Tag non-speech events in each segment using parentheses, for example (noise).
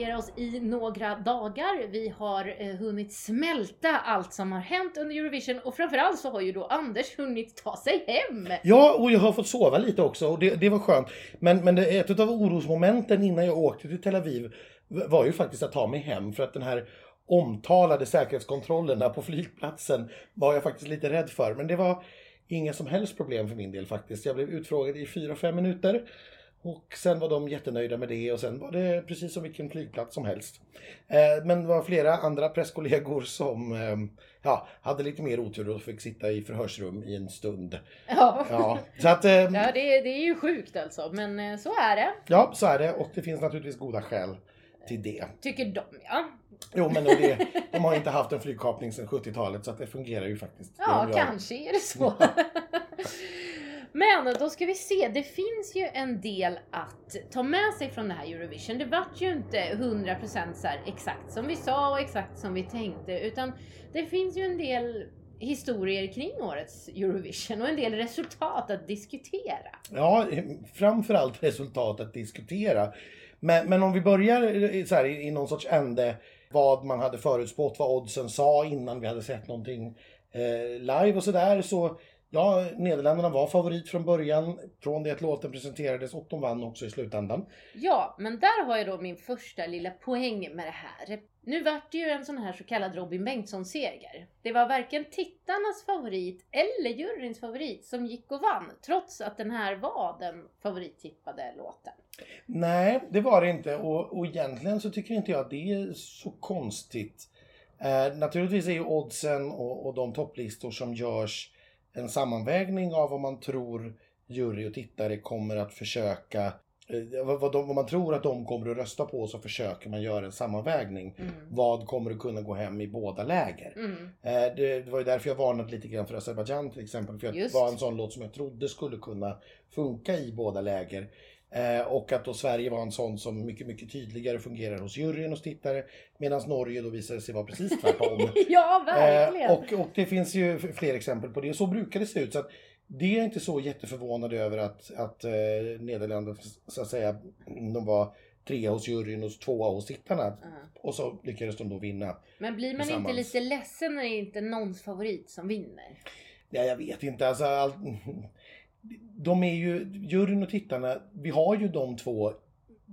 ge oss i några dagar. Vi har eh, hunnit smälta allt som har hänt under Eurovision och framförallt så har ju då Anders hunnit ta sig hem. Ja, och jag har fått sova lite också och det, det var skönt. Men, men det, ett av orosmomenten innan jag åkte till Tel Aviv var ju faktiskt att ta mig hem för att den här omtalade säkerhetskontrollerna på flygplatsen var jag faktiskt lite rädd för. Men det var inga som helst problem för min del faktiskt. Jag blev utfrågad i 4-5 minuter. Och sen var de jättenöjda med det och sen var det precis som vilken flygplats som helst. Eh, men det var flera andra presskollegor som eh, ja, hade lite mer otur och fick sitta i förhörsrum i en stund. Ja, Ja, så att, eh, ja det, det är ju sjukt alltså, men eh, så är det. ja, så är det och det finns naturligtvis goda skäl till det. Tycker de ja. Jo, men det, de har inte haft en flygkapning sedan 70-talet så att det fungerar ju faktiskt. Ja, kanske är det så. Men då ska vi se, det finns ju en del att ta med sig från det här Eurovision. Det vart ju inte 100% så här exakt som vi sa och exakt som vi tänkte, utan det finns ju en del historier kring årets Eurovision och en del resultat att diskutera. Ja, framförallt resultat att diskutera. Men, men om vi börjar eh, så här, i, i någon sorts ände vad man hade förutspått, vad oddsen sa innan vi hade sett någonting eh, live och sådär. Så ja, Nederländerna var favorit från början, från det att låten presenterades och de vann också i slutändan. Ja, men där har jag då min första lilla poäng med det här. Nu vart det ju en sån här så kallad Robin Bengtsson-seger. Det var varken tittarnas favorit eller juryns favorit som gick och vann, trots att den här var den favorittippade låten. Nej, det var det inte och, och egentligen så tycker inte jag att det är så konstigt. Eh, naturligtvis är ju oddsen och, och de topplistor som görs en sammanvägning av vad man tror jury och tittare kommer att försöka eh, vad, de, vad man tror att de kommer att rösta på så försöker man göra en sammanvägning. Mm. Vad kommer att kunna gå hem i båda läger? Mm. Eh, det, var ju därför jag varnade lite grann för Azerbaijan till exempel. För det var en sån låt som jag trodde skulle kunna funka i båda läger. Eh, och att då Sverige var en sån som mycket, mycket tydligare fungerar hos juryn och tittare. Medan Norge då visade sig vara precis tvärtom. (laughs) Ja, verkligen! Eh, och, och det finns ju fler exempel på det. Så brukar det se ut. Så att det är inte så jätteförvånad över att, att eh, Nederländerna, så att säga, de var trea hos juryn och tvåa hos tittarna. Ja. Och så lyckades de då vinna. Men blir man inte lite ledsen när det inte är någons favorit som vinner? Ja, jag vet inte. Alltså, all... De är ju, juryn och tittarna, vi har ju de två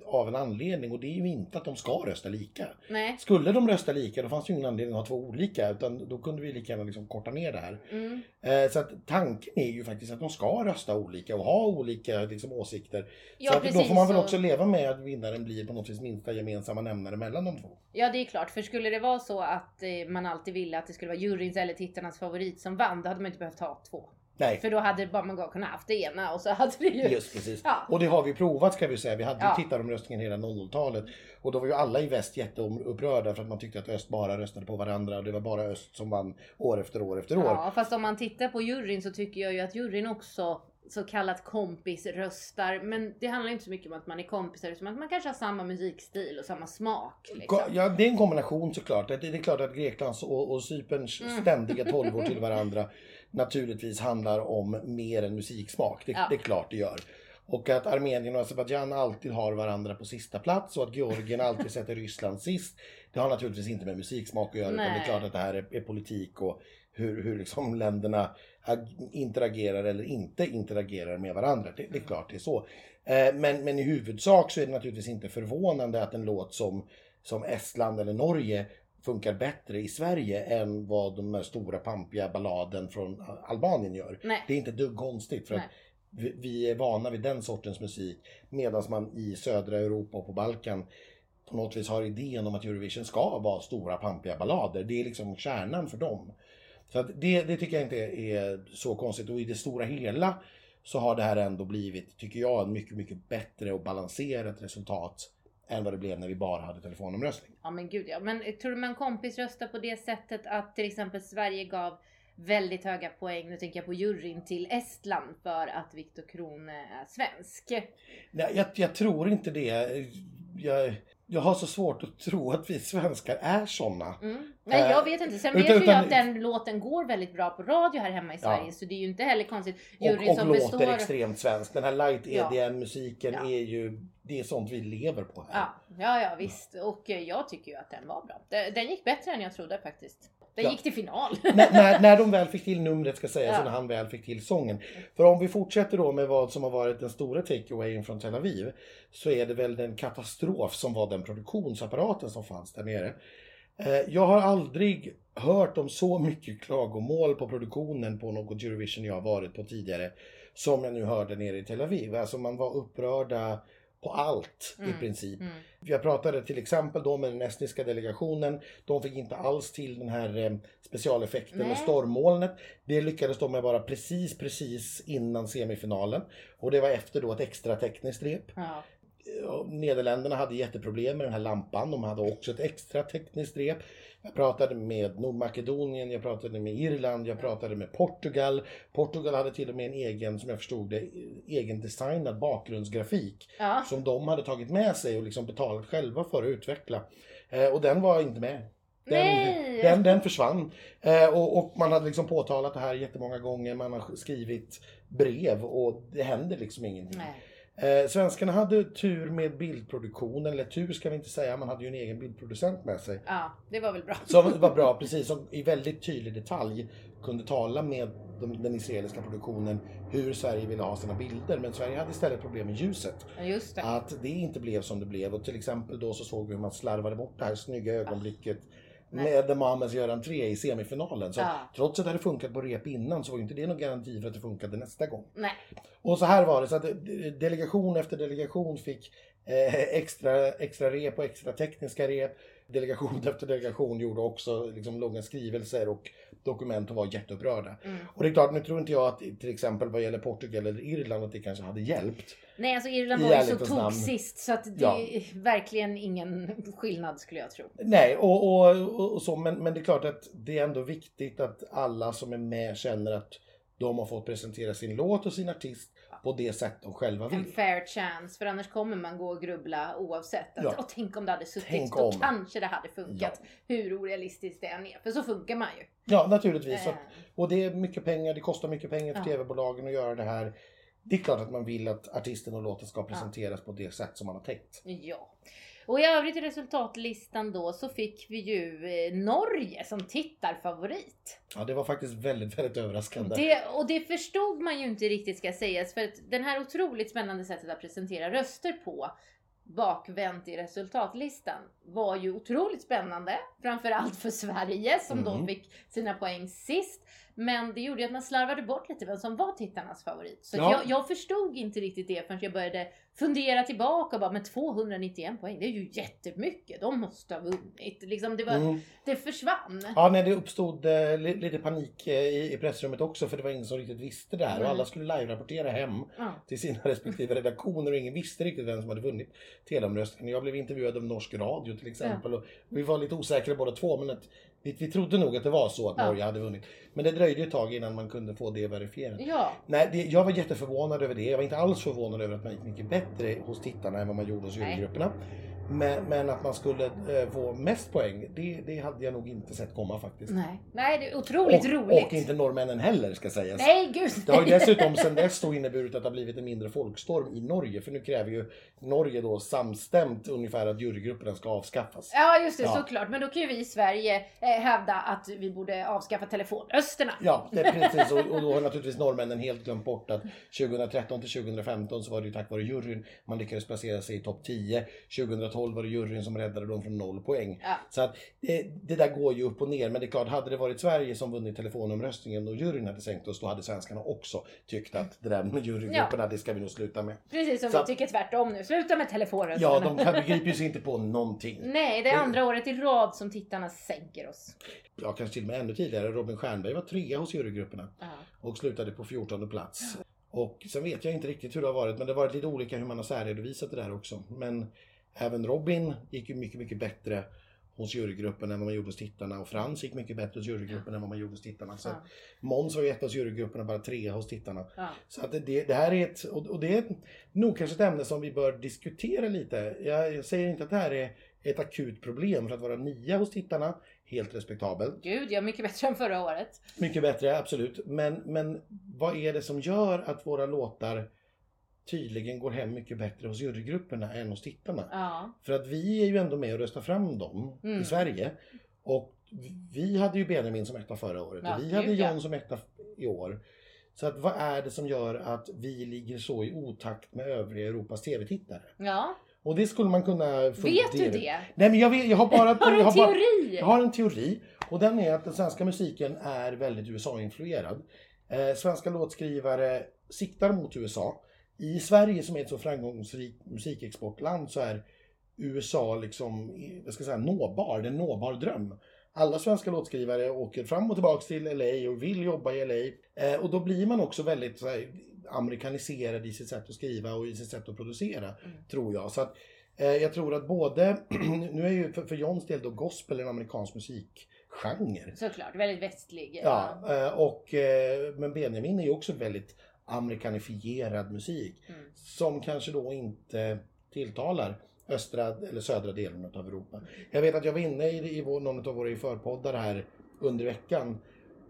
av en anledning och det är ju inte att de ska rösta lika. Nej. Skulle de rösta lika då fanns det ju ingen anledning att ha två olika utan då kunde vi lika gärna liksom korta ner det här. Mm. Eh, så att tanken är ju faktiskt att de ska rösta olika och ha olika liksom, åsikter. Ja, så att då får man väl och- också leva med att vinnaren blir på något vis minsta gemensamma nämnare mellan de två. Ja, det är klart. För skulle det vara så att eh, man alltid ville att det skulle vara juryns eller tittarnas favorit som vann, då hade man inte behövt ha två. Nej, För då hade bara man kunnat haft det ena och så hade det ju... Just precis. Ja. Och det har vi provat ska vi säga. Vi hade Ja. ju tittaromröstningen hela 00-talet. Och då var ju alla i väst jätteupprörda för att man tyckte att öst bara röstade på varandra och det var bara öst som vann år efter år efter år. Ja, fast om man tittar på juryn så tycker jag ju att juryn också så kallat kompisröstar. Men det handlar inte så mycket om att man är kompisar utan att man kanske har samma musikstil och samma smak. Liksom. Ja, det är en kombination såklart. Det det är klart att Greklands och, och Cyperns Mm. ständiga tolvor till (laughs) varandra naturligtvis handlar om mer än musiksmak. Det, Ja. det är klart det gör. Och att Armenien och Azerbajdzjan alltid har varandra på sista plats och att Georgien alltid sätter Ryssland sist. Det har naturligtvis inte med musiksmak att göra utan det är Nej. klart att det här är, är politik och hur, hur liksom länderna ag- interagerar eller inte interagerar med varandra. Det, det är klart det är så. Eh, Men, men i huvudsak så är det naturligtvis inte förvånande att en låt som, som Estland eller Norge funkar bättre i Sverige än vad de här stora pampiga balladen från Albanien gör. Nej. Det är inte dugg konstigt för att vi, är vana vid den sortens musik medan man i södra Europa och på Balkan på något vis har idén om att Eurovision ska vara stora pampiga ballader. Det är liksom kärnan för dem. Så det, det tycker jag inte är så konstigt och i det stora hela så har det här ändå blivit, tycker jag, en mycket, mycket bättre och balanserat resultat än vad det blev när vi bara hade telefonomröstning. Ja men gud ja. Men tror du man kompisröstar på det sättet att till exempel Sverige gav väldigt höga poäng, nu tänker jag på juryn, till Estland för att Viktor Krone är svensk? Nej, jag, jag tror inte det. Jag, jag har så svårt att tro att vi svenskar är såna. Mm. Nej, Eh, jag vet inte. Sen utan- vet ju jag att den låten går väldigt bra på radio här hemma i Sverige. Ja. Så det är ju inte heller konstigt. Och, Juryn och som låter består... extremt svenskt. Den här light Ja. EDM-musiken Ja. är ju, det är sånt vi lever på här. Ja, ja, ja visst. Och eh, jag tycker ju att den var bra. Den gick bättre än jag trodde faktiskt. Den Ja. gick till final. när, när, när de väl fick till numret ska sägas Ja. och när han väl fick till sången. För om vi fortsätter då med vad som har varit den stora takeawayen från Tel Aviv så är det väl den katastrof som var den produktionsapparaten som fanns där nere. Eh, Jag har aldrig hört om så mycket klagomål på produktionen på något Eurovision jag har varit på tidigare som jag nu hörde nere i Tel Aviv. Alltså man var upprörda på allt i Mm. princip. Mm. Jag pratade till exempel då med den estniska delegationen. De fick inte alls till den här eh, specialeffekten Nej. med stormmolnet. Det lyckades de med bara precis, precis innan semifinalen. Och det var efter då ett extra tekniskt rep. Ja. Nederländerna hade jätteproblem med den här lampan. De hade också ett extra tekniskt rep. Jag pratade med Nordmakedonien, jag pratade med Irland, jag pratade med Portugal. Portugal hade till och med en egen, som jag förstod det, egen designad bakgrundsgrafik ja. som de hade tagit med sig och liksom betalat själva för att utveckla. Eh, och den var inte med. Den, den, den försvann. Eh, och, och man hade liksom påtalat det här jättemånga gånger. Man har skrivit brev och det händer liksom ingenting. Nej. Eh, svenskarna hade tur med bildproduktionen, eller tur ska vi inte säga, man hade ju en egen bildproducent med sig. Ja, det var väl bra. Som var bra, (laughs) precis, som i väldigt tydlig detalj kunde tala med de, den israeliska produktionen hur Sverige ville ha sina bilder. Men Sverige hade istället problem med ljuset. Ja, just det. Att det inte blev som det blev. Och till exempel då så såg vi hur man slarvade bort det här snygga ögonblicket Nej. med Mamas gör entré i semifinalen. Så Ja. trots att det hade funkat på rep innan så var ju inte det någon garanti för att det funkade nästa gång. Nej. Och så här var det, så att delegation efter delegation fick eh, extra, extra rep och extra tekniska rep. Delegation (laughs) efter delegation gjorde också liksom, långa skrivelser och dokument och var jätteupprörda. Mm. Och det är klart, nu tror inte jag att till exempel vad gäller Portugal eller Irland att det kanske hade hjälpt. Nej, alltså Irland var ju så ärlighetens namn. tok sist så att det Ja. är verkligen ingen skillnad skulle jag tro. Nej, och, och, och så, men, men det är klart att det är ändå viktigt att alla som är med känner att de har fått presentera sin låt och sin artist på det sätt de själva En vill. fair chance, för annars kommer man gå och grubbla oavsett. Att, Ja. och tänk om det hade suttit, Tänk då om. kanske det hade funkat. Hur orealistiskt det än är. För så funkar man ju. Ja, naturligtvis. Att, och det är mycket pengar, det kostar mycket pengar för Ja. tv-bolagen att göra det här. Det är klart att man vill att artisten och låten ska presenteras på det sätt som man har tänkt. Ja. Och i övrigt i resultatlistan då så fick vi ju eh, Norge som tittarfavorit. Ja, det var faktiskt väldigt, väldigt överraskande. Det, och det förstod man ju inte riktigt ska sägas för att den här otroligt spännande sättet att presentera röster på bakvänt i resultatlistan var ju otroligt spännande. Framförallt för Sverige som då Mm. fick sina poäng sist. Men det gjorde ju att man slarvade bort lite vem som var tittarnas favorit. Så Ja. jag, jag förstod inte riktigt det förrän jag började fundera tillbaka och bara, men 291 poäng, det är ju jättemycket. De måste ha vunnit. Liksom det, var, Mm. det försvann. Ja, nej, det uppstod eh, li- lite panik eh, i, i pressrummet också för det var ingen som riktigt visste det här och Nej. alla skulle live-rapportera hem Ja. till sina (laughs) respektive redaktioner och ingen visste riktigt vem som hade vunnit teleomröstningen. Jag blev intervjuad av Norsk Radio till exempel och vi var lite osäkra båda två men att vi, trodde nog att det var så att Ja. Norge hade vunnit. Men det dröjde ett tag innan man kunde få det verifierat. ja. Nej, det, jag var jätteförvånad över det. Jag var inte alls förvånad över att man gick mycket bättre hos tittarna än vad man gjorde hos jurygrupperna. Men, men att man skulle eh, få mest poäng, det, det hade jag nog inte sett komma faktiskt. Nej. Nej, det är otroligt och, roligt. och inte norrmännen heller ska sägas. Nej, gud Det har ju dessutom sedan dess då inneburit att det har blivit en mindre folkstorm i Norge. För nu kräver ju Norge då samstämt ungefär att jurygrupperna ska avskaffas. Ja, just det, Ja. såklart. Men då kan ju vi i Sverige eh, hävda att vi borde avskaffa telefonrösterna. Ja, det är precis. Och, och då har naturligtvis norrmännen helt glömt bort att 2013 till 2015 så var det ju tack vare juryn man lyckades placera sig i topp 10. 2012 var det juryn som räddade dem från noll poäng. Ja. Så att det, det där går ju upp och ner. Men det är klart, hade det varit Sverige som vunnit telefonomröstningen och juryn hade sänkt oss, då hade svenskarna också tyckt att det där med jurygrupperna, det ska vi nog sluta med. Precis som Så- vi tycker tvärtom nu. Sluta med telefonrösterna. Ja, de kan begriper sig inte på någonting. Nej, det är andra året i rad som tittarna sänker oss. Ja, kanske till och med ännu tidigare. Robin Stjernberg var trea hos jurygrupperna. Ja. och slutade på 14 plats. Och sen vet jag inte riktigt hur det har varit, men det har varit lite olika hur man har särredovisat det där också. Men även Robin gick ju mycket, mycket bättre hos jurygruppen än vad man gjorde hos tittarna och Frans gick mycket bättre hos jurygruppen än vad man gjorde hos tittarna. Så Ja. Måns var ju ett hos jurygruppen och bara trea hos tittarna. Ja. Så att det, det här är ett, och och det är nog kanske ett ämne som vi bör diskutera lite. Jag, jag säger inte att det här är ett akut problem för att vara nia hos tittarna, helt respektabelt. Gud, jag är mycket bättre än förra året. Mycket bättre, absolut. Men, men vad är det som gör att våra låtar tydligen går hem mycket bättre hos jurygrupperna än hos tittarna? Ja. För att vi är ju ändå med och röstar fram dem Mm. i Sverige. Och vi hade ju Benjamin som etta förra året Ja, och vi hade. John som etta i år. Så att vad är det som gör att vi ligger så i otakt med övriga Europas TV-tittare? ja. Och det skulle man kunna Vet du det? Nej men jag, vet, jag har bara... Har du jag en har bara, teori? jag har en teori och den är att den svenska musiken är väldigt USA-influerad. Eh, svenska låtskrivare siktar mot USA. I Sverige som är ett så framgångsrikt musikexportland så är USA liksom, vad ska jag säga, nåbar, det är en nåbar dröm. Alla svenska låtskrivare åker fram och tillbaks till LA och vill jobba i LA. Eh, och då blir man också väldigt så här, amerikaniserad i sitt sätt att skriva och i sitt sätt att producera, Mm. tror jag. Så att, eh, jag tror att både, (clears throat) nu är ju för, för Johns del då gospel en amerikansk musikgenre. Såklart, väldigt västlig. Ja, eh, och, eh, men Benjamin är ju också väldigt amerikanifierad musik Mm. som kanske då inte tilltalar östra eller södra delen av Europa. Jag vet att jag var inne i, i vår, någon av våra förpoddar här under veckan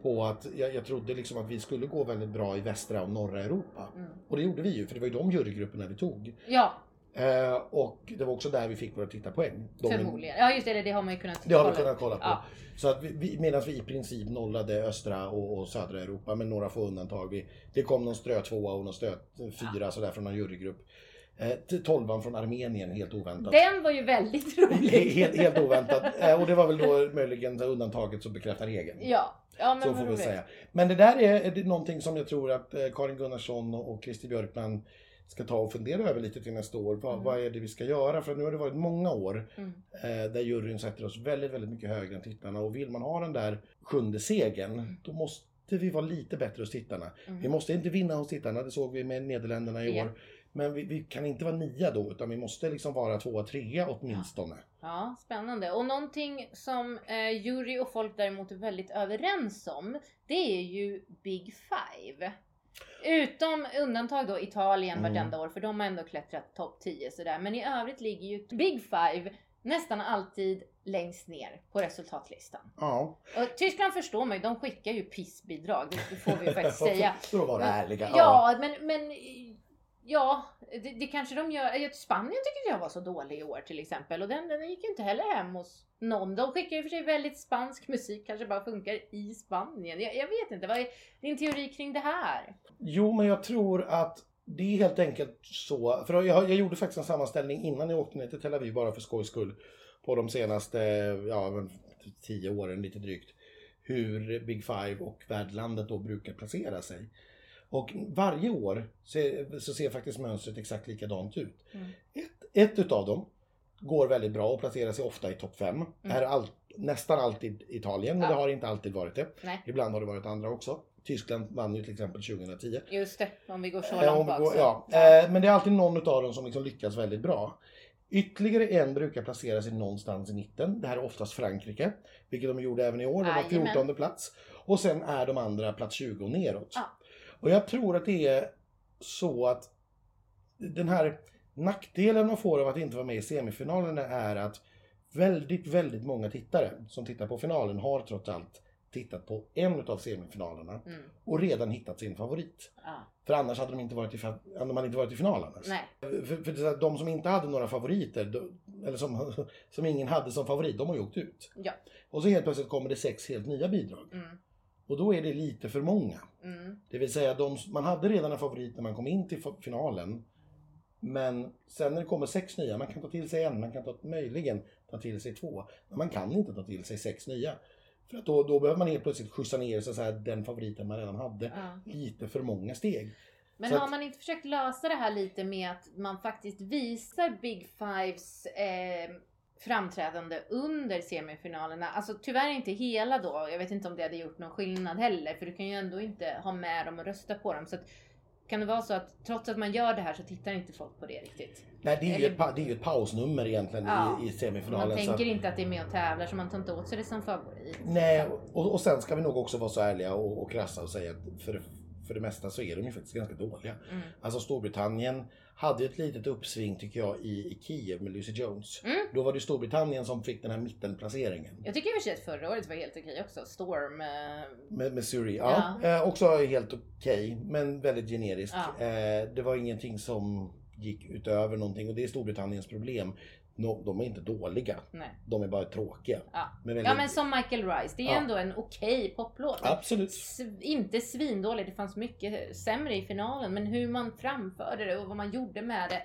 på att jag, jag trodde liksom att vi skulle gå väldigt bra i västra och norra Europa. Mm. Och det gjorde vi ju, för det var ju de jurygrupperna vi tog. Ja, Eh, och det var också där vi fick våra tittarpoäng. De- förmodligen. Ja, just det, det har man ju kunnat Det har vi kolla kunnat kolla på. Ja. Så att vi, medan vi i princip nollade östra och, och södra Europa med några få undantag. Vi, det kom någon strö tvåa och någon strö fyra sådär från någon jurygrupp. Eh, tolvan från Armenien, helt oväntat. Den var ju väldigt (laughs) rolig. helt, helt oväntat. Eh, och det var väl då möjligen undantaget som bekräftar regeln. Ja, ja men Så får vi roligt. säga. Men det där är, är det någonting som jag tror att eh, Karin Gunnarsson och Christer Björkman ska ta och fundera över lite till nästa år. Vad, Mm. vad är det vi ska göra? För nu har det varit många år Mm. eh, där juryn sätter oss väldigt, väldigt mycket högre än tittarna. Och vill man ha den där sjunde segern, då måste vi vara lite bättre hos tittarna. Mm. Vi måste inte vinna hos tittarna, det såg vi med Nederländerna i Ja. år. Men vi, vi kan inte vara nia då, utan vi måste liksom vara tvåa, trea åtminstone. Ja, spännande. Och någonting som eh, jury och folk däremot är väldigt överens om, det är ju Big Five. Utom undantag då Italien Mm. vartenda år, för de har ändå klättrat topp 10 sådär. Men i övrigt ligger ju Big Five nästan alltid längst ner på resultatlistan. Ja, Och Tyskland förstår mig, de skickar ju pissbidrag, det får vi ju faktiskt (laughs) säga. För att vara ärliga. Ja, men, men ja, det, det kanske de gör. Spanien tycker jag var så dålig i år till exempel och den, den gick ju inte heller hem hos någon. De skickar ju för sig väldigt spansk musik, kanske bara funkar i Spanien. Jag, jag vet inte, vad är din teori kring det här? Jo, men jag tror att det är helt enkelt så. För jag, jag gjorde faktiskt en sammanställning innan jag åkte ner till Tel Aviv bara för skojs skull. På de senaste ja, tio åren lite drygt. Hur Big Five och värdlandet då brukar placera sig. Och varje år så, ser faktiskt mönstret exakt likadant ut. Mm. Ett, ett utav dem går väldigt bra och placerar sig ofta i topp fem. Är all, nästan alltid Italien, men Mm. Ja. det har inte alltid varit det. Nej, Ibland har det varit andra också. Tyskland vann ju till exempel 2010. just det, om vi går så Eh, långt bak. så. ja. Eh, men det är alltid någon av dem som liksom lyckas väldigt bra. Ytterligare en brukar placera sig någonstans i mitten. Det här är oftast Frankrike, vilket de gjorde även i år. De var Jajamän. 14 plats. Och sen är de andra plats 20 och neråt. Ja. Och jag tror att det är så att den här nackdelen man får av att inte vara med i semifinalerna är att väldigt, väldigt många tittare som tittar på finalen har trots allt tittat på en av semifinalerna Mm, och redan hittat sin favorit. ja. För annars hade de inte varit i, hade man inte varit i finalen. För, för det är så att de som inte hade några favoriter, eller som, (laughs) som ingen hade som favorit, de har ju åkt ut. ja. Och så helt plötsligt kommer det sex helt nya bidrag. Mm, Och då är det lite för många. mm, Det vill säga, de, man hade redan en favorit när man kom in till finalen. Men sen när det kommer sex nya, man kan ta till sig en, man kan ta, möjligen ta till sig två. Men man kan inte ta till sig sex nya. För att då, då behöver man helt plötsligt skjutsa ner så här, den favoriten man redan hade. ja. Lite för många steg. Men Så har att- man inte försökt lösa det här lite med att man faktiskt visar Big Fives eh, framträdande under semifinalerna? Alltså tyvärr inte hela då. Jag vet inte om det hade gjort någon skillnad heller. För du kan ju ändå inte ha med dem och rösta på dem. Så att kan det vara så att trots att man gör det här så tittar inte folk på det riktigt? Nej, det är ju Eller- ett, det är ju ett pausnummer egentligen Ja. i, i Man semifinalen. så tänker att- inte att det är med och tävlar så man tar inte åt sig det som favorit. Nej, och, och sen ska vi nog också vara så ärliga och, och krassa och säga att för, för det mesta så är de ju faktiskt ganska dåliga. Mm. Alltså Storbritannien hade ett litet uppsving tycker jag i, i Kiev med Lucy Jones. Mm. Då var det Storbritannien som fick den här mittenplaceringen. Jag tycker i och för sig att förra året var helt okej också. Storm. eh, Med, med Suri, ja. Eh, också helt okej, men väldigt generisk. Ja. Eh, det var ingenting som gick utöver någonting och det är Storbritanniens problem. No, de är inte dåliga, Nej. de är bara tråkiga. Ja. Men väldigt, ja men som Michael Rice, det är Ja. ändå en okej poplåt. Absolut. S- inte svindålig, det fanns mycket sämre i finalen. Men hur man framförde det och vad man gjorde med det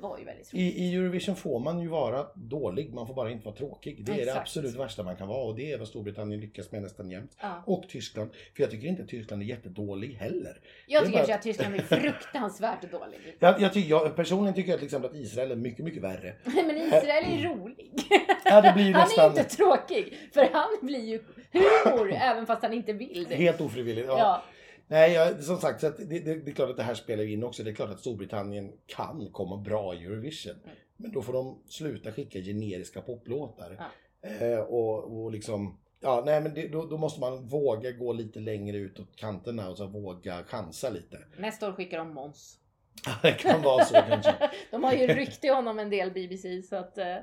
var ju väldigt roligt. I, I Eurovision får man ju vara dålig, man får bara inte vara tråkig. Det är det absolut värsta man kan vara och det är vad Storbritannien lyckas med nästan jämt. Ja. Och Tyskland. För jag tycker inte Tyskland är jättedålig heller. Jag tycker bara- att Tyskland är fruktansvärt dålig. (laughs) Jag, jag, tycker, jag personligen tycker jag till exempel att Israel är mycket, mycket värre. Men Israel är rolig. (laughs) Ja, det blir ju Han är nästan inte tråkig. För han blir ju humor (laughs) även fast han inte vill det. helt ofrivilligt. Ja. Ja. Nej, jag, som sagt, så att det, det, det är klart att det här spelar in också. Det är klart att Storbritannien kan komma bra i Eurovision. Mm. Men då får de sluta skicka generiska poplåtar. Ja. Eh, och, och liksom, ja, nej men det, då, då måste man våga gå lite längre utåt kanterna och så våga chansa lite. Nästa år skickar de Måns. (laughs) det kan vara så kanske. (laughs) De har ju ryckt i honom en del BBC så att eh,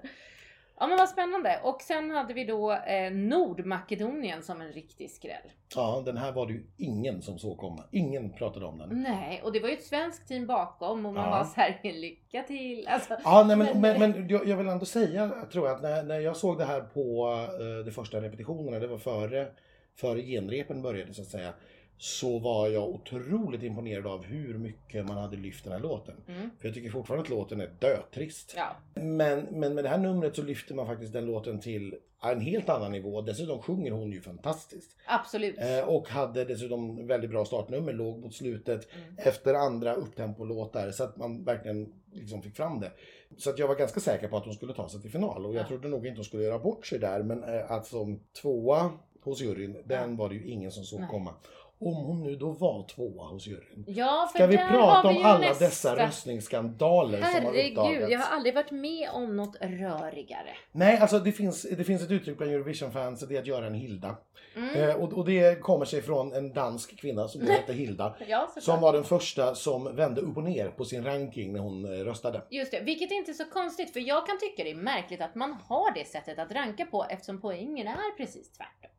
Ja men vad spännande. Och sen hade vi då eh, Nordmakedonien som en riktig skräll. Ja, den här var det ju ingen som såg komma. Ingen pratade om den. Nej, och det var ju ett svenskt team bakom och man Ja. var så här lycka till. Alltså, Ja, nej, men, Men- men, men jag, jag vill ändå säga, tror jag, att när, när jag såg det här på eh, de första repetitionerna, det var före, före genrepen började så att säga, så var jag otroligt imponerad av hur mycket man hade lyft den här låten. mm, För jag tycker fortfarande att låten är dötrist. ja. Men, men med det här numret så lyfter man faktiskt den låten till en helt annan nivå. Dessutom sjunger hon ju fantastiskt. Absolut. Eh, och hade dessutom väldigt bra startnummer, låg mot slutet Mm. efter andra upptempolåtar så att man verkligen liksom fick fram det. Så att jag var ganska säker på att hon skulle ta sig till final och jag Ja. trodde nog inte hon skulle göra bort sig där men eh, att som tvåa hos juryn, den var det ju ingen som såg Nej. komma. Om hon nu då var tvåa hos juryn. Ja, för Ska vi där prata har vi om ju alla nästa. dessa röstningsskandaler som har Herregud, uppdagats? jag har aldrig varit med om något rörigare. Nej, alltså det finns, det finns ett uttryck bland Eurovision-fans, det är att göra en Hilda. Mm. Eh, och, och det kommer sig från en dansk kvinna som då (laughs) hette Hilda. Ja, såklart. Som var den första som vände upp och ner på sin ranking när hon eh, röstade. Just det, vilket inte är så konstigt för jag kan tycka det är märkligt att man har det sättet att ranka på eftersom poängen är precis tvärtom.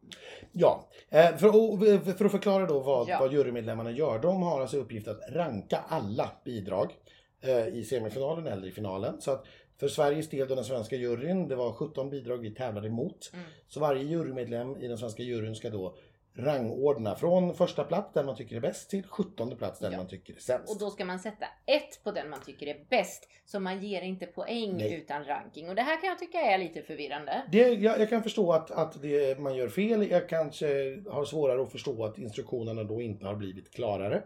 Ja, eh, för, och, för att förklara då vad, Ja. vad jurymedlemmarna gör. De har alltså uppgift att ranka alla bidrag eh, i semifinalen eller i finalen. Så att för Sveriges del, då den svenska juryn, det var 17 bidrag vi tävlade emot. Mm. Så varje jurymedlem i den svenska juryn ska då rangordna från första plats där man tycker är bäst till 17 plats där Ja. man tycker är sämst. Och då ska man sätta ett på den man tycker är bäst. Så man ger inte poäng Nej. utan ranking. Och det här kan jag tycka är lite förvirrande. Det, jag, jag kan förstå att, att det, man gör fel. Jag kanske har svårare att förstå att instruktionerna då inte har blivit klarare.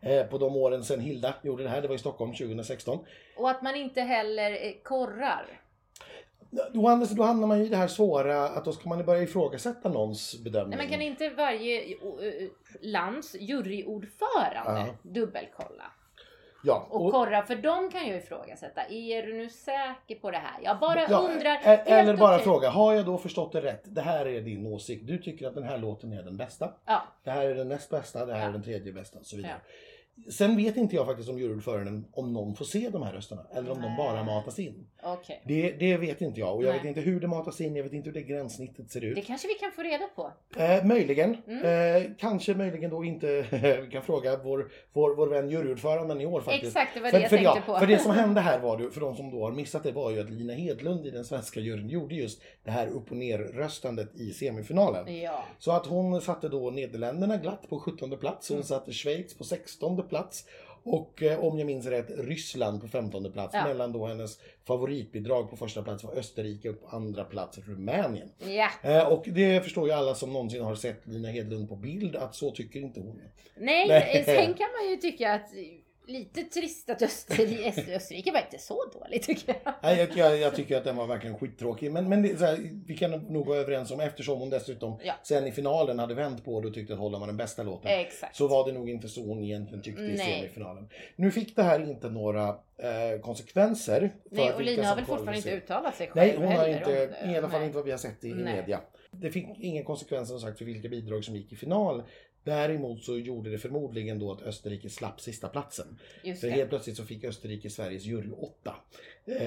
Eh, på de åren sedan Hilda gjorde det här, det var i Stockholm 2016. Och att man inte heller eh, korrar. Då, hamnar- då hamnar man ju i det här svåra att då ska man börja ifrågasätta någons bedömning. Nej, men kan inte varje eh, lands juryordförande Ja. dubbelkolla? ja, Och, och- korra, för de kan ju ifrågasätta. Är du nu säker på det här? Jag bara ja, undrar. e- helt Eller bara okej. fråga, har jag då förstått det rätt? Det här är din åsikt. Du tycker att den här låten är den bästa. Ja, Det här är den näst bästa, det här Ja. är den tredje bästa och så vidare. Sen vet inte jag faktiskt som juryordföranden om någon får se de här rösterna eller om de Nej. bara matas in. okej. Det, det vet inte jag och jag Nej. vet inte hur det matas in, jag vet inte hur det gränssnittet ser Det ut. kanske vi kan få reda på. Eh, möjligen. Mm. Eh, kanske möjligen då inte, (laughs) vi kan fråga vår, vår, vår vän juryordföranden i år faktiskt. Exakt, det var För, det jag för, tänkte ja, på. för det som (laughs) hände här var det, för de som då har missat det, var ju att Lina Hedlund i den svenska juryn gjorde just det här upp och ner röstandet i semifinalen. Ja. Så att hon satte då Nederländerna glatt på 17 plats, hon Mm. satte Schweiz på 16 plats och eh, om jag minns rätt Ryssland på 15 plats. Ja. Medan då hennes favoritbidrag på första plats var Österrike och på andra plats Rumänien. Ja. Eh, och det förstår ju alla som någonsin har sett Lina Hedlund på bild att så tycker inte hon. Nej, Nej. sen kan man ju tycka att lite trist att Österrike, Österrike var inte så dåligt tycker jag. Nej, jag, jag, jag tycker att den var verkligen skittråkig. Men, men det, här, vi kan nog vara överens om, eftersom hon dessutom Ja. sen i finalen hade vänt på det och tyckte att Holland var den bästa låten. Exakt. Så var det nog inte så hon egentligen tyckte i Nej. semifinalen. Nu fick det här inte några eh, konsekvenser. Nej, och Lina har väl fortfarande inte uttalat sig själv Nej, hon har inte, om i alla fall Nej. inte vad vi har sett i, i media. Det fick ingen konsekvenser som sagt för vilka bidrag som gick i final. Däremot så gjorde det förmodligen då att Österrike slapp sista platsen. Just det. helt plötsligt så fick Österrike Sveriges jury 8.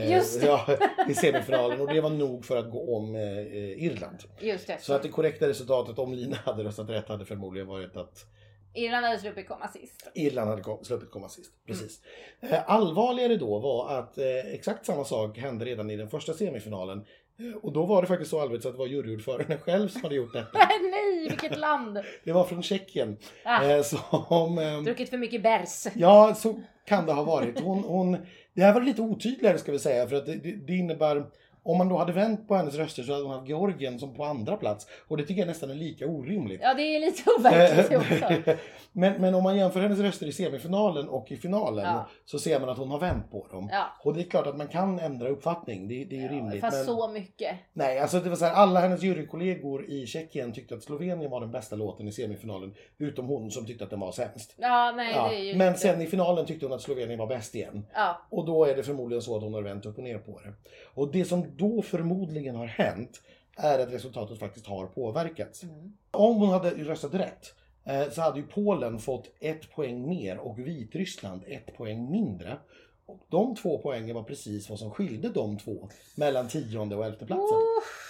Just det. (laughs) Ja, I semifinalen och det var nog för att gå om eh, eh, Irland. Just det. Så att det korrekta resultatet om Lina hade röstat rätt hade förmodligen varit att Irland hade sluppit komma sist. Irland hade kom, sluppit komma sist. Mm. Precis. Eh, allvarligare då var att eh, exakt samma sak hände redan i den första semifinalen. Eh, och då var det faktiskt så allvarligt så att det var juryordföranden själv som hade gjort detta. (laughs) Nej, vilket land! (laughs) Det var från Tjeckien. Ah, Eh, som, ehm, druckit för mycket bärs. (laughs) Ja, så kan det ha varit. Hon, hon, det här var lite otydligare ska vi säga för att det, det innebär om man då hade vänt på hennes röster så hade hon haft Georgien som på andra plats och det tycker jag nästan är lika orimligt. Ja, det är lite overkligt det också. Eh, (laughs) men, men om man jämför hennes röster i semifinalen och i finalen Ja. så ser man att hon har vänt på dem. Ja. Och det är klart att man kan ändra uppfattning, det, det är ju rimligt. Fast men, så mycket. Nej, alltså det var så här, alla hennes jurykollegor i Tjeckien tyckte att Slovenien var den bästa låten i semifinalen, utom hon som tyckte att den var sämst. Ja, nej Ja, det är ju men inte- sen i finalen tyckte hon att Slovenien var bäst igen. Ja, Och då är det förmodligen så att hon har vänt upp och ner på det. Och det som då förmodligen har hänt är att resultatet faktiskt har påverkats. Mm. Om hon hade röstat rätt eh, så hade ju Polen fått ett poäng mer och Vitryssland ett poäng mindre. Och de två poängen var precis vad som skilde de två mellan tionde och elfte platsen. Uff.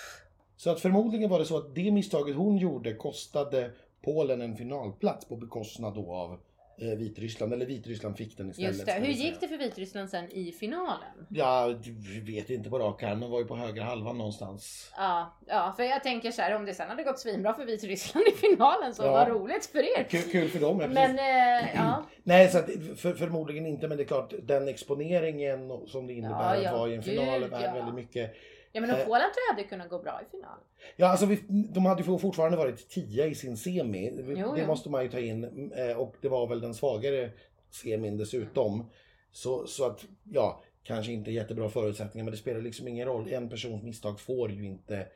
Så att förmodligen var det så att det misstaget hon gjorde kostade Polen en finalplats på bekostnad då av Vitryssland. Eller Vitryssland fick den istället. Just det. Hur gick det för Vitryssland sen i finalen? Ja, vi vet inte på rak arm. De var ju på högra halvan någonstans. Ja, ja, för jag tänker så här om det sen hade gått svinbra för Vitryssland i finalen så Ja. var roligt för er. Kul, kul för dem. ja, Men eh, ja, (clears throat) Nej, så att, för, förmodligen inte. Men det är klart, den exponeringen som det innebär Ja, ja, att vara i en final är värd väldigt mycket. Ja men och Eh. Polen tror jag hade kunnat gå bra i finalen. Ja, alltså vi, de hade ju fortfarande varit tia i sin semi. Jo, det jo. måste man ju ta in. eh, Och det var väl den svagare semin dessutom. Så, så att, ja, kanske inte jättebra förutsättningar. Men det spelar liksom ingen roll. En persons misstag får ju inte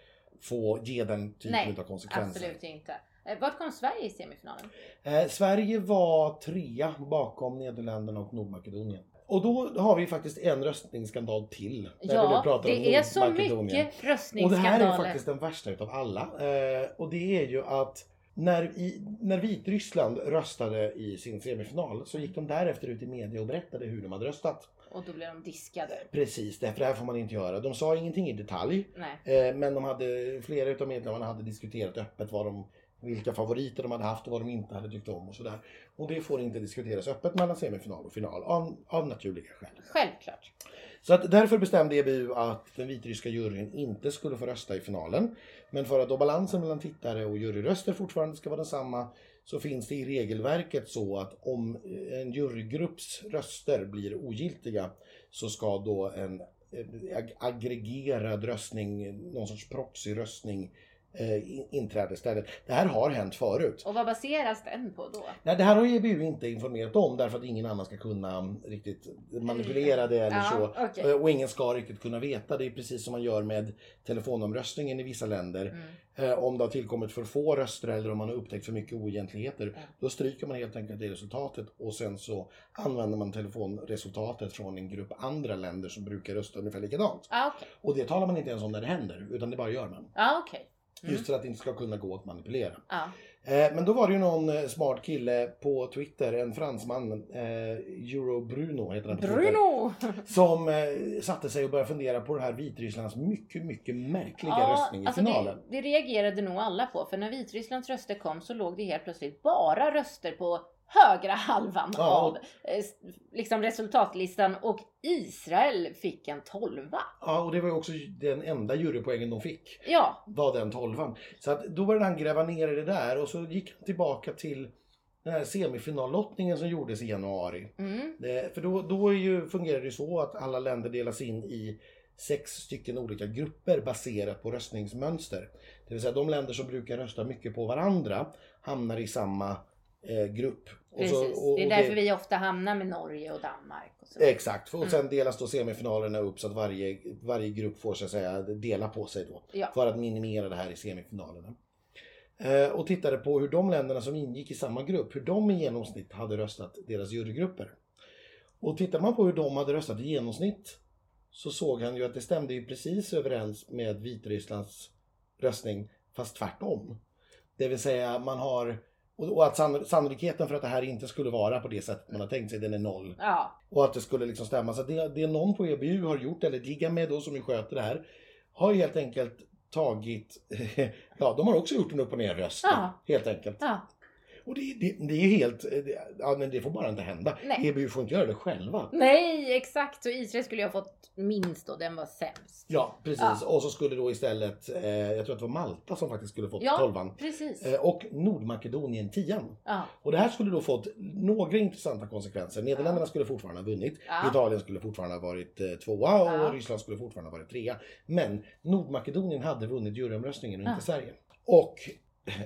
få ge den typen Nej, av konsekvenser. Absolut inte. Eh, Vart kom Sverige i semifinalen? Eh, Sverige var trea bakom Nederländerna och Nordmakedonien. Och då har vi faktiskt en röstningsskandal till. Ja, det är så mycket Och det här är röstningsskandaler. faktiskt den värsta utav alla. Eh, och det är ju att när, i, när Vitryssland röstade i sin semifinal så gick de därefter ut i media och berättade hur de hade röstat. Och då blev de diskade. Precis, det, för det här får man inte göra. De sa ingenting i detalj. Nej. Eh, men de hade, flera utav medlemmarna hade diskuterat öppet vad de, vilka favoriter de hade haft och vad de inte hade tyckt om och sådär. Och det får inte diskuteras öppet mellan semifinal och final av, av naturliga skäl. Självklart. Så att därför bestämde EBU att den vitryska juryn inte skulle få rösta i finalen. Men för att då balansen mellan tittare och juryröster fortfarande ska vara densamma så finns det i regelverket så att om en jurygrupps röster blir ogiltiga så ska då en ag- aggregerad röstning, någon sorts proxyröstning eh, in- inträda istället. Det här har hänt förut. Och vad baseras den på då? Nej, det här har EBU inte informerat om därför att ingen annan ska kunna riktigt manipulera det eller Ja, så. okej. Eh, Och ingen ska riktigt kunna veta. Det är precis som man gör med telefonomröstningen i vissa länder. Mm. Eh, Om det har tillkommit för få röster eller om man har upptäckt för mycket oegentligheter. Ja. Då stryker man helt enkelt det resultatet och sen så använder man telefonresultatet från en grupp andra länder som brukar rösta ungefär likadant. Ja, okej. Och det talar man inte ens om när det händer utan det bara gör man. Ja, okej. Mm. Just för att det inte ska kunna gå att manipulera. Ja. Eh, Men då var det ju någon eh, smart kille på Twitter, en fransman, eh, Euro Bruno heter han på Twitter, Bruno! som eh, satte sig och började fundera på det här Vitrysslands mycket, mycket märkliga röstning i alltså finalen. det, det reagerade nog alla på för när Vitrysslands röster kom så låg det helt plötsligt bara röster på högra halvan Ja. av eh, liksom resultatlistan och Israel fick en tolva. Ja, och det var ju också den enda jurypoängen de fick, Ja, var den tolvan. Så att då började han gräva ner i det där och så gick han tillbaka till den här semifinallottningen som gjordes i januari. mm. Det, för då, då ju, fungerar det ju så att alla länder delas in i sex stycken olika grupper baserat på röstningsmönster. Det vill säga de länder som brukar rösta mycket på varandra hamnar i samma eh, grupp. Precis. så- och- det är därför vi ofta hamnar med Norge och Danmark. Och så. Exakt, och Mm. sen delas då semifinalerna upp så att varje, varje grupp får så att säga dela på sig då. Ja. För att minimera det här i semifinalerna. Eh, och tittade på hur de länderna som ingick i samma grupp, hur de i genomsnitt hade röstat, deras jurygrupper. Och tittar man på hur de hade röstat i genomsnitt så såg han ju att det stämde ju precis överens med Vitrysslands röstning, fast tvärtom. Det vill säga man har, och att sann- sannolikheten för att det här inte skulle vara på det sättet man har tänkt sig, den är noll. Ja. Och att det skulle liksom stämma. Så det, det någon på EBU har gjort, eller Gigamed då som ju sköter det här, har helt enkelt tagit, (laughs) ja de har också gjort en upp och ner röst. Ja. Helt enkelt. ja. Och det, det, det är ju helt, det, ja men det får bara inte hända. Nej. EBU får inte göra det själva. Nej, exakt. Så Israel skulle ju ha fått minst och den var sämst. Ja, precis. Ja. Och så skulle då istället, eh, jag tror att det var Malta som faktiskt skulle fått Ja. tolvan. Precis. Eh, och Nordmakedonien tian. Ja. Och det här skulle då fått några intressanta konsekvenser. Nederländerna skulle fortfarande ha vunnit. Italien skulle fortfarande ha varit eh, tvåa och. Ryssland skulle fortfarande ha varit trea. Men Nordmakedonien hade vunnit juryomröstningen och inte Sverige. Och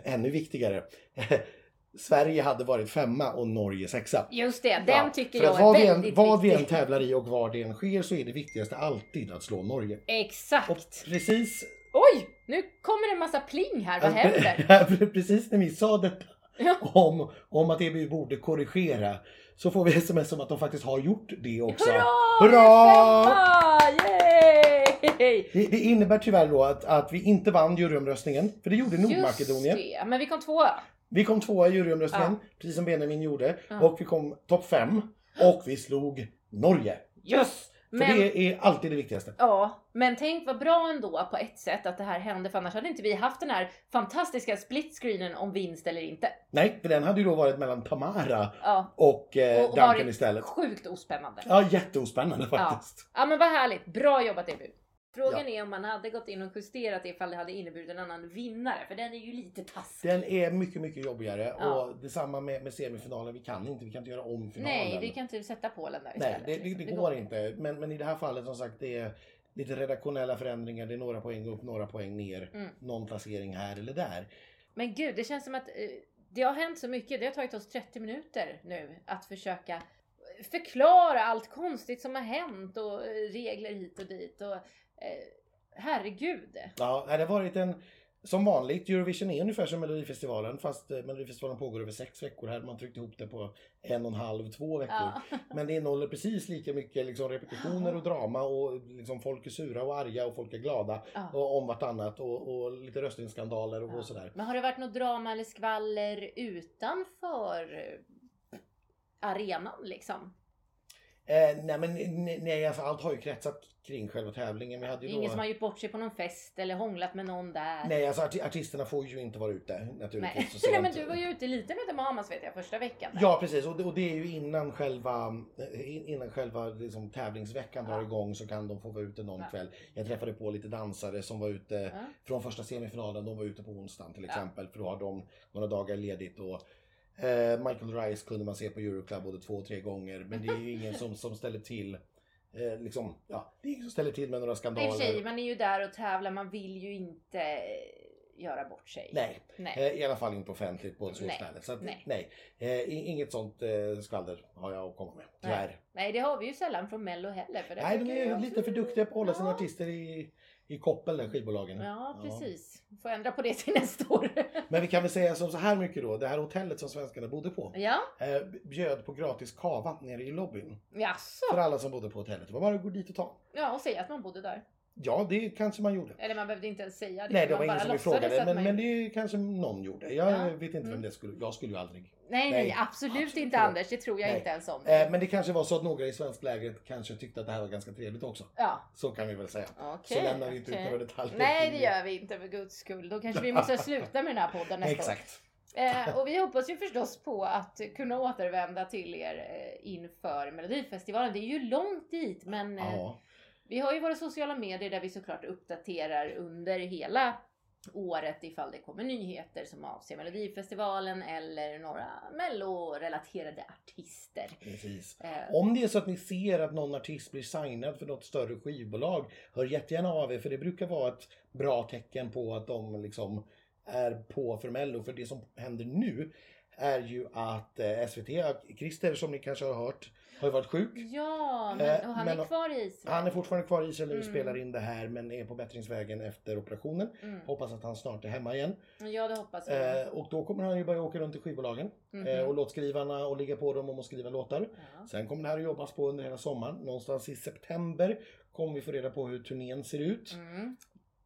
ännu viktigare, (laughs) Sverige hade varit femma och Norge sexa. Just det, den Ja, tycker jag är vad vi än, väldigt Vad vi än viktig. tävlar i och var det än sker så är det viktigaste alltid att slå Norge. Exakt. Och precis, Oj, nu kommer det en massa pling här. Vad händer? (laughs) precis när vi sa detta (laughs) Ja. om, om att EBU borde korrigera så får vi (laughs) sms om att de faktiskt har gjort det också. Hurra! Hurra! Yay! Det, det innebär tyvärr då att, att vi inte vann juryomröstningen, för det gjorde Just Nordmakedonien. det, men vi kom tvåa. Vi kom tvåa i juryomröstningen, precis som Benjamin gjorde. Ja. Och vi kom topp fem. Och vi slog Norge. Yes! För Men, det är alltid det viktigaste. ja, men tänk vad bra ändå på ett sätt att det här hände för annars hade inte vi haft den här fantastiska split-screenen om vinst eller inte. Nej, för den hade ju då varit mellan Tamara Ja, och, eh, och Duncan istället. sjukt ospännande. Ja, jätteospännande faktiskt. Ja men vad härligt, bra jobbat EBU. Frågan är om man hade gått in och justerat det ifall det hade inneburit en annan vinnare, för den är ju lite taskig. Den är mycket, mycket jobbigare. Ja. Och detsamma med, med semifinalen. Vi kan inte, vi kan inte göra om finalen. Nej, vi kan inte sätta Polen där Nej, istället. det, det, liksom. det går inte. Men, men i det här fallet som sagt, det är lite redaktionella förändringar. Det är några poäng upp, några poäng ner. Mm. Någon placering här eller där. Men gud, det känns som att eh, det har hänt så mycket. Det har tagit oss 30 minuter nu att försöka förklara allt konstigt som har hänt och eh, regler hit och dit. Och, eh, herregud. Ja, det har varit en... Som vanligt, Eurovision är ungefär som Melodifestivalen fast eh, Melodifestivalen pågår över sex veckor. Här hade man tryckt ihop det på en och en halv, två veckor. Ja. (laughs) Men det innehåller precis lika mycket liksom, repetitioner och drama och liksom, folk är sura och arga och folk är glada Ja. och, om vartannat och, och lite röstningsskandaler och, och sådär. Men har det varit något drama eller skvaller utanför eh, arenan liksom? Eh, nej men nej, alltså, allt har ju kretsat kring själva tävlingen. Vi hade ju ingen då... som har gjort bort sig på någon fest eller hånglat med någon där. Nej, alltså arti- artisterna får ju inte vara ute naturligtvis. Nej. (laughs) Nej men du var ju ute lite med Mamas vet jag första veckan. där. Ja precis och det, och det är ju innan själva, eh, innan själva liksom, tävlingsveckan drar Ja. igång så kan de få vara ute någon Ja. kväll. Jag träffade på lite dansare som var ute Ja. från första semifinalen, de var ute på onsdagen till exempel för då har de några dagar ledigt. Och, eh, Michael Rice kunde man se på Euroclub både två och tre gånger men det är ju ingen som, som ställer till eh, liksom, ja, det är ingen som ställer till med några I och för sig, skandaler. man är ju där och tävlar, man vill ju inte göra bort sig. Nej, Nej. eh, i alla fall inte offentligt på ett så Nej. ställe. Så att, Nej. nej, Eh, inget sånt eh, skvaller har jag att komma med, tyvärr. Nej, det har vi ju sällan från Mello heller. För Nej, de är lite för duktiga på att hålla sina Ja. artister i, i koppel, där skivbolagen. Ja, precis. Får ändra på det till nästa år. (laughs) Men vi kan väl säga som så här mycket då. Det här hotellet som svenskarna bodde på ja, eh, bjöd på gratis kava nere i lobbyn. jaså? För alla som bodde på hotellet. Det var bara att gå dit och ta. Ja, och säga att man bodde där. Ja, det kanske man gjorde. Eller man behövde inte ens säga det. Nej, det var ingen som att Men, man men det kanske någon gjorde. Jag Ja. vet inte vem Mm. det skulle... Jag skulle ju aldrig. Nej, nej, Nej, absolut, absolut inte. Anders. Det tror jag Nej. inte ens om. Eh, men det kanske var så att några i svensklägret kanske tyckte att det här var ganska trevligt också. Ja, Så kan vi väl säga. okej. så lämnar vi inte okej. ut några detaljer. Nej, det gör vi inte för guds skull. Då kanske vi måste (laughs) sluta med den här podden nästa. Exakt. Eh, och vi hoppas ju förstås på att kunna återvända till er eh, inför Melodifestivalen. Det är ju långt dit, men eh, Ja. Vi har ju våra sociala medier där vi såklart uppdaterar under hela året ifall det kommer nyheter som avser Melodifestivalen eller några Mello-relaterade artister. Precis. Eh, Om det är så att ni ser att någon artist blir signad för något större skivbolag, hör jättegärna av er för det brukar vara ett bra tecken på att de liksom är på för Mello. För det som händer nu är ju att eh, SVT, Christer som ni kanske har hört, har ju varit sjuk. Ja, men, Eh, och han men- är kvar i Israel. Han är fortfarande kvar i Israel när vi Mm. spelar in det här men är på bättringsvägen efter operationen. Mm. Hoppas att han snart är hemma igen. Ja, det hoppas jag. Eh, och då kommer han ju börja åka runt i skivbolagen Mhm. eh, och låtskrivarna och ligga på dem om att skriva låtar. Ja. Sen kommer det här att jobbas på under hela sommaren. Någonstans i september kommer vi få reda på hur turnén ser ut. Mm.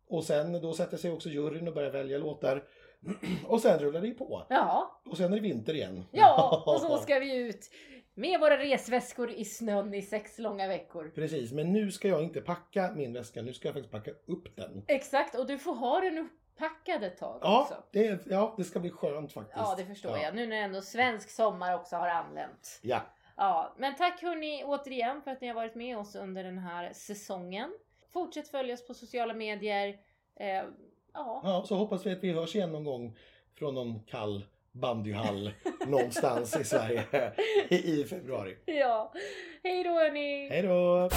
Och sen då sätter sig också juryn och börjar välja låtar. (clears throat) och sen rullar det på. ja, Och sen är det vinter igen. ja, (laughs) och så ska vi ut med våra resväskor i snön i sex långa veckor. Precis, men nu ska jag inte packa min väska, nu ska jag faktiskt packa upp den. Exakt, och du får ha den uppackad ett tag Ja, också. det, ja, det ska bli skönt faktiskt. Ja, det förstår Ja. jag. Nu när ändå svensk sommar också har anlänt. Ja, Ja, men tack hörni återigen för att ni har varit med oss under den här säsongen. Fortsätt följa oss på sociala medier. Eh, ja, ja, så hoppas vi att vi hörs igen någon gång från någon kall bandyhall (laughs) någonstans i Sverige i, februari. ja. Hej då hörni! Hej då!